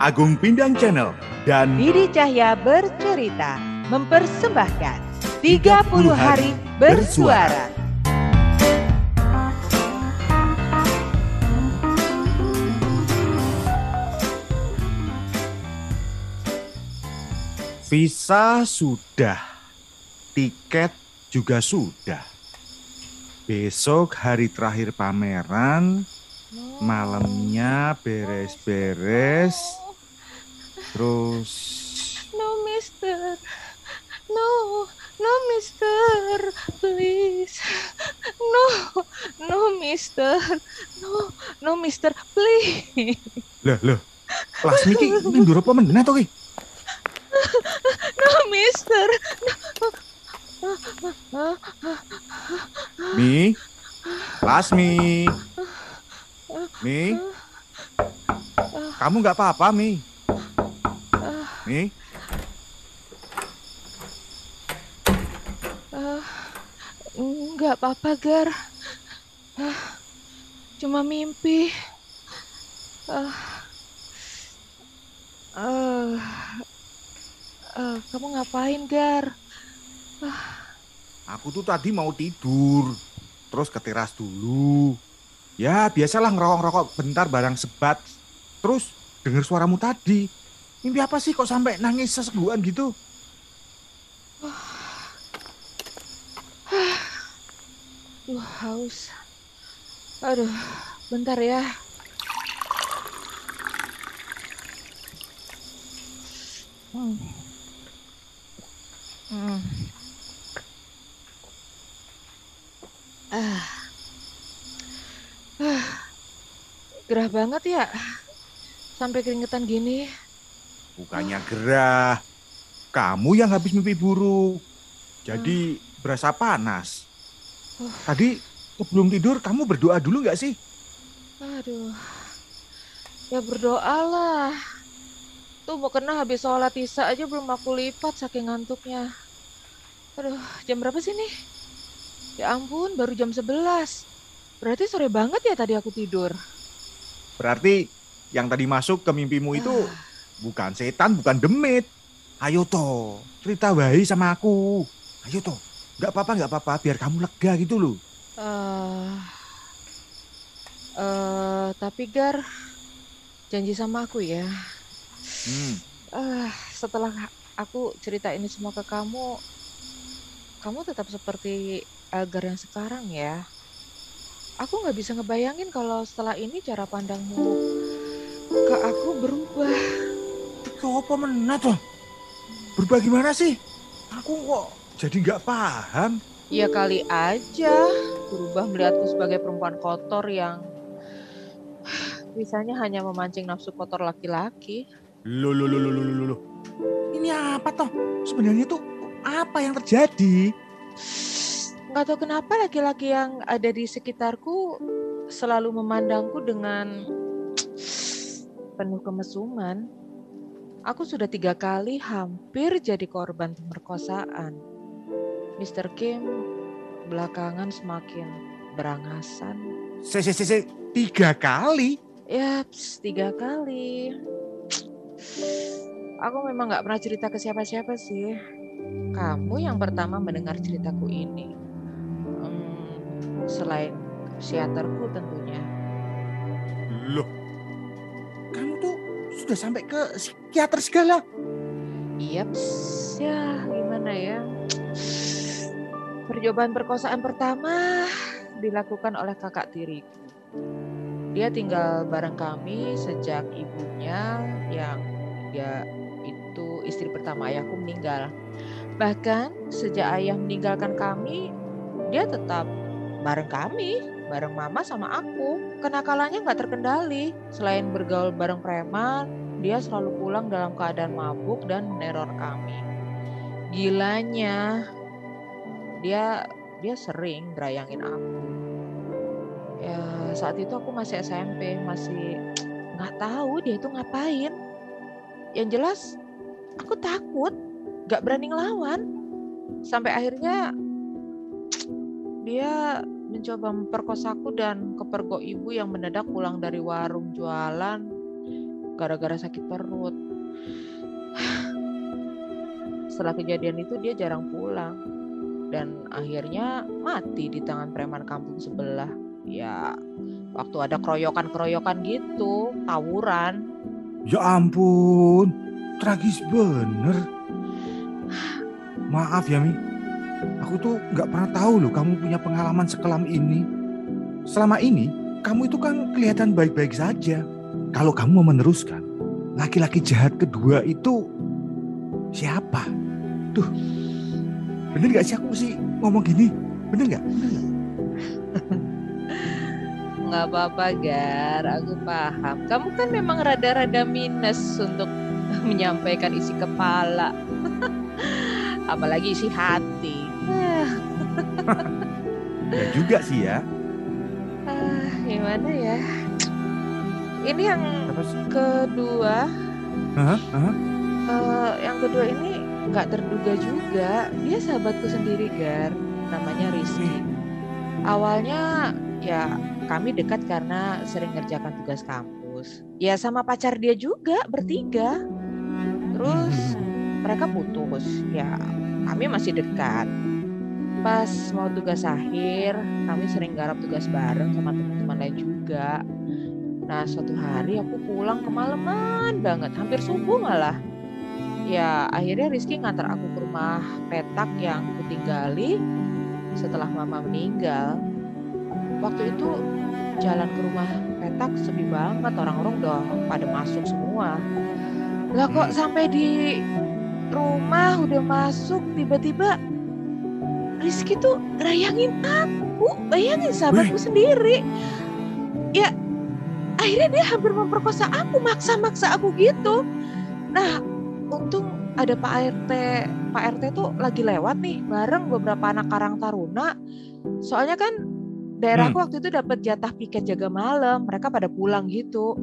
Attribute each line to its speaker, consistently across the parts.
Speaker 1: Agung Pindang Channel dan
Speaker 2: Didi Cahya bercerita mempersembahkan 30 hari bersuara.
Speaker 1: Visa sudah, tiket juga sudah. Besok hari terakhir pameran, malamnya beres-beres, terus
Speaker 2: No, mister. No, no, mister. Please. No, no, mister. No, no, mister. Please.
Speaker 1: Loh, loh. Lasmi ki mundur apa meneh to ki?
Speaker 2: No, mister.
Speaker 1: Mi? Lasmi. Mi? Kamu nggak apa-apa, Mi? Mi?
Speaker 2: Ah, Enggak apa-apa, Gar. Ah, Cuma mimpi. Ah, ah, ah, kamu ngapain, Gar?
Speaker 1: Aku tuh tadi mau tidur, terus ke teras dulu. Ya, biasalah ngerokok-ngerokok bentar barang sebat. Terus denger suaramu tadi. Mimpi apa sih kok sampai nangis seseguan gitu?
Speaker 2: Duh, haus. Aduh, bentar ya. Hmm. Hmm. Ah. Ah. Gerah banget ya. Sampai keringetan gini.
Speaker 1: Bukannya gerah. Kamu yang habis mimpi buruk. Jadi berasa panas.
Speaker 2: Uh.
Speaker 1: Tadi sebelum tidur kamu berdoa dulu nggak sih?
Speaker 2: Aduh. Ya berdoalah. Tuh mau kena habis sholat isya aja belum aku lipat saking ngantuknya. Aduh, jam berapa sih nih? Ya ampun, baru jam 11. Berarti sore banget ya tadi aku tidur.
Speaker 1: Berarti yang tadi masuk ke mimpimu itu
Speaker 2: Ah.
Speaker 1: Bukan setan, bukan demit. Ayo toh, cerita bayi sama aku. Ayo toh, nggak apa-apa, nggak apa-apa, biar kamu lega gitu loh.
Speaker 2: Eh, eh, tapi Gar, janji sama aku ya.
Speaker 1: Hmm,
Speaker 2: Eh, setelah aku cerita ini semua ke kamu, kamu tetap seperti Elgar yang sekarang ya. Aku nggak bisa ngebayangin kalau setelah ini cara pandangmu ke aku berubah.
Speaker 1: Apa meneh toh? Berubah gimana sih? Aku kok jadi nggak paham.
Speaker 2: Ya kali aja berubah melihatku sebagai perempuan kotor yang bisanya hanya memancing nafsu kotor laki-laki.
Speaker 1: Loh, loh, loh, loh, loh, loh. Ini apa toh? Sebenarnya tuh apa yang terjadi?
Speaker 2: Nggak tahu kenapa laki-laki yang ada di sekitarku selalu memandangku dengan penuh kemesuman. Aku sudah tiga kali hampir jadi korban pemerkosaan. Mr. Kim belakangan semakin berangasan.
Speaker 1: Se, se, se, se, tiga kali.
Speaker 2: Yaps, tiga kali. Aku memang nggak pernah cerita ke siapa-siapa sih. Kamu yang pertama mendengar ceritaku ini. Hmm, selain psikiaterku tentunya.
Speaker 1: Loh, sudah sampai ke psikiater segala.
Speaker 2: Yaps, ya gimana ya. Percobaan perkosaan pertama dilakukan oleh kakak tiriku. Dia tinggal bareng kami sejak ibunya yang dia itu istri pertama ayahku meninggal. Bahkan sejak ayah meninggalkan kami, dia tetap bareng kami, bareng mama sama aku. Kenakalannya nggak terkendali. Selain bergaul bareng preman, dia selalu pulang dalam keadaan mabuk dan meneror kami. Gilanya, dia dia sering berayangin aku. Ya saat itu aku masih SMP, masih nggak tahu dia itu ngapain. Yang jelas aku takut, nggak berani ngelawan. Sampai akhirnya dia mencoba memperkosaku dan kepergok ibu yang mendadak pulang dari warung jualan gara-gara sakit perut. Setelah kejadian itu dia jarang pulang dan akhirnya mati di tangan preman kampung sebelah. Ya, waktu ada keroyokan-keroyokan gitu, tawuran.
Speaker 1: Ya ampun, tragis bener. Maaf ya Mi, aku tuh nggak pernah tahu loh kamu punya pengalaman sekelam ini. Selama ini kamu itu kan kelihatan baik-baik saja. Kalau kamu mau meneruskan, laki-laki jahat kedua itu siapa? Tuh, bener gak sih aku mesti ngomong gini? Bener gak? Bener gak?
Speaker 2: Nggak apa-apa, Gar. Aku paham. Kamu kan memang rada-rada minus untuk menyampaikan isi kepala. Apalagi isi hati.
Speaker 1: Ya juga sih ya.
Speaker 2: Ah, gimana ya? Ini yang kedua,
Speaker 1: Hah? Hah?
Speaker 2: eh, yang kedua ini nggak terduga juga. Dia sahabatku sendiri, Gar. Namanya Rizky. Awalnya ya kami dekat karena sering ngerjakan tugas kampus. Ya sama pacar dia juga bertiga. Terus mereka putus. Ya kami masih dekat. Pas mau tugas akhir, kami sering garap tugas bareng sama teman-teman lain juga. Nah suatu hari aku pulang kemalaman banget, hampir subuh malah. Ya akhirnya Rizky ngantar aku ke rumah petak yang kutinggali setelah mama meninggal. Waktu itu jalan ke rumah petak sepi banget, orang-orang udah pada masuk semua. Lah kok sampai di rumah udah masuk tiba-tiba Rizky tuh rayangin aku, bayangin sahabatku sendiri. Ya akhirnya dia hampir memperkosa aku, maksa-maksa aku gitu. Nah untung ada Pak RT, Pak RT tuh lagi lewat nih bareng beberapa anak Karang Taruna. Soalnya kan daerahku waktu itu dapat jatah piket jaga malam, mereka pada pulang gitu.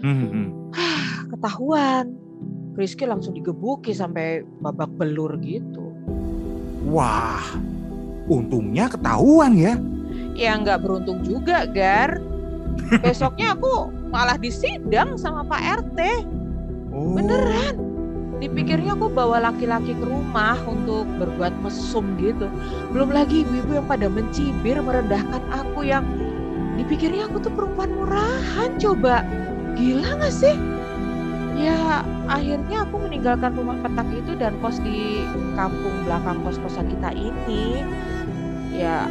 Speaker 1: Hmm, hmm.
Speaker 2: Ketahuan, Rizky langsung digebuki sampai babak belur gitu.
Speaker 1: Wah, untungnya ketahuan ya.
Speaker 2: Ya nggak beruntung juga, Gar. Besoknya aku malah disidang sama Pak RT.
Speaker 1: Oh.
Speaker 2: Beneran. Dipikirnya aku bawa laki-laki ke rumah untuk berbuat mesum gitu. Belum lagi ibu-ibu yang pada mencibir, merendahkan aku yang dipikirnya aku tuh perempuan murahan coba. Gila gak sih? Ya akhirnya aku meninggalkan rumah petak itu dan kos di kampung belakang kos-kosan kita ini. Ya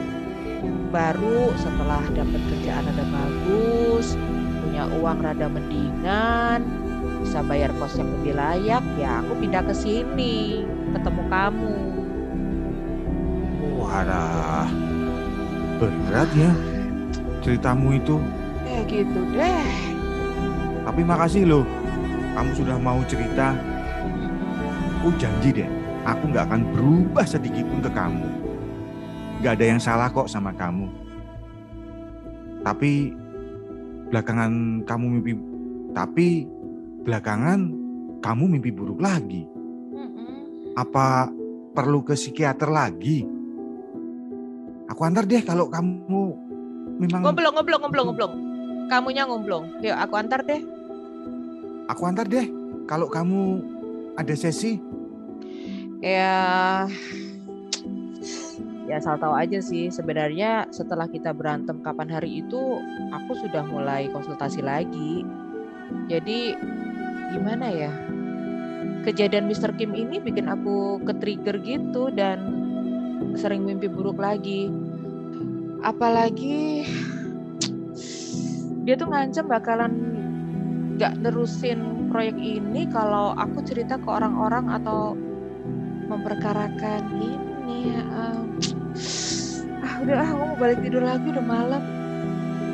Speaker 2: baru setelah dapat kerjaan rada bagus, punya uang rada mendingan, bisa bayar kos yang lebih layak, ya aku pindah ke sini, ketemu kamu.
Speaker 1: Wadah, berat ya ceritamu itu.
Speaker 2: Ya gitu deh.
Speaker 1: Tapi makasih loh, kamu sudah mau cerita. Aku janji deh, aku nggak akan berubah sedikit pun ke kamu. Gak ada yang salah kok sama kamu. Tapi belakangan kamu mimpi, tapi belakangan kamu mimpi buruk lagi. Apa perlu ke psikiater lagi? Aku antar deh kalau kamu memang
Speaker 2: Ngomblong, ngomblong, ngomblong, ngomblong. Kamunya ngomblong. Yuk aku antar deh.
Speaker 1: aku antar deh kalau kamu ada sesi.
Speaker 2: Ya, ya asal tahu aja sih. Sebenarnya setelah kita berantem kapan hari itu, aku sudah mulai konsultasi lagi. Jadi gimana ya? Kejadian Mr. Kim ini bikin aku ke-trigger gitu dan sering mimpi buruk lagi. Apalagi dia tuh ngancam bakalan nggak nerusin proyek ini kalau aku cerita ke orang-orang atau memperkarakan ini ya, em. ah udah ah aku mau balik tidur lagi udah malam.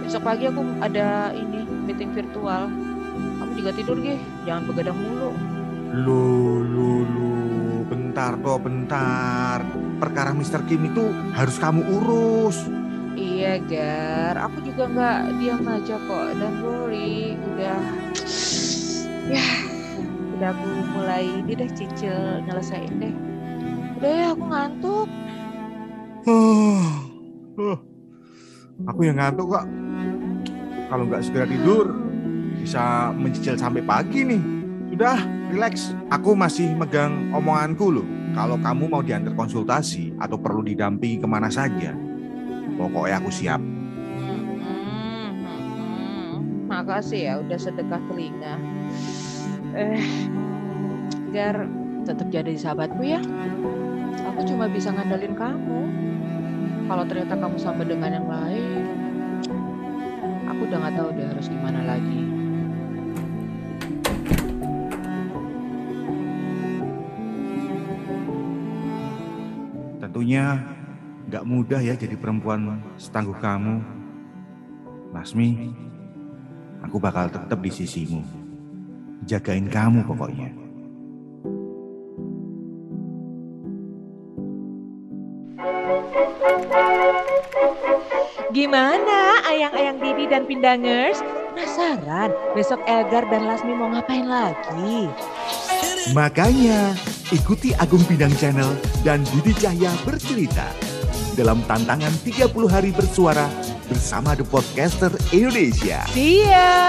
Speaker 2: Besok pagi aku ada ini meeting virtual. Kamu juga tidur gih jangan begadang mulu.
Speaker 1: Lu, lu, lu, bentar toh, bentar. Perkara Mr. Kim itu harus kamu urus.
Speaker 2: iya gar. Aku juga nggak diam aja kok. Dan worry. Udah. Ya udah aku mulai ini deh cicil nyelesain deh udah ya aku ngantuk.
Speaker 1: Aku yang ngantuk kok. Kalau nggak segera tidur, bisa mencicil sampai pagi nih. Sudah, relax. Aku masih megang omonganku loh. Kalau kamu mau diantar konsultasi atau perlu didampingi ke mana saja, pokoknya aku siap.
Speaker 2: Makasih ya udah sedekah telinga. Eh, Gar, tetap jadi sahabatku ya. Aku cuma bisa ngandalin kamu. Kalau ternyata kamu sama dengan yang lain, aku udah nggak tahu deh harus gimana lagi.
Speaker 1: Tentunya nggak mudah ya jadi perempuan setangguh kamu. Lasmi, aku bakal tetap di sisimu. Jagain kamu pokoknya.
Speaker 2: Gimana ayang-ayang Didi dan Pindangers? Penasaran besok Elgar dan Lasmi mau ngapain lagi?
Speaker 1: Makanya, ikuti Agung Bidang Channel dan Didi Cahya bercerita dalam tantangan 30 hari bersuara bersama The Podcaster Indonesia.
Speaker 2: See ya!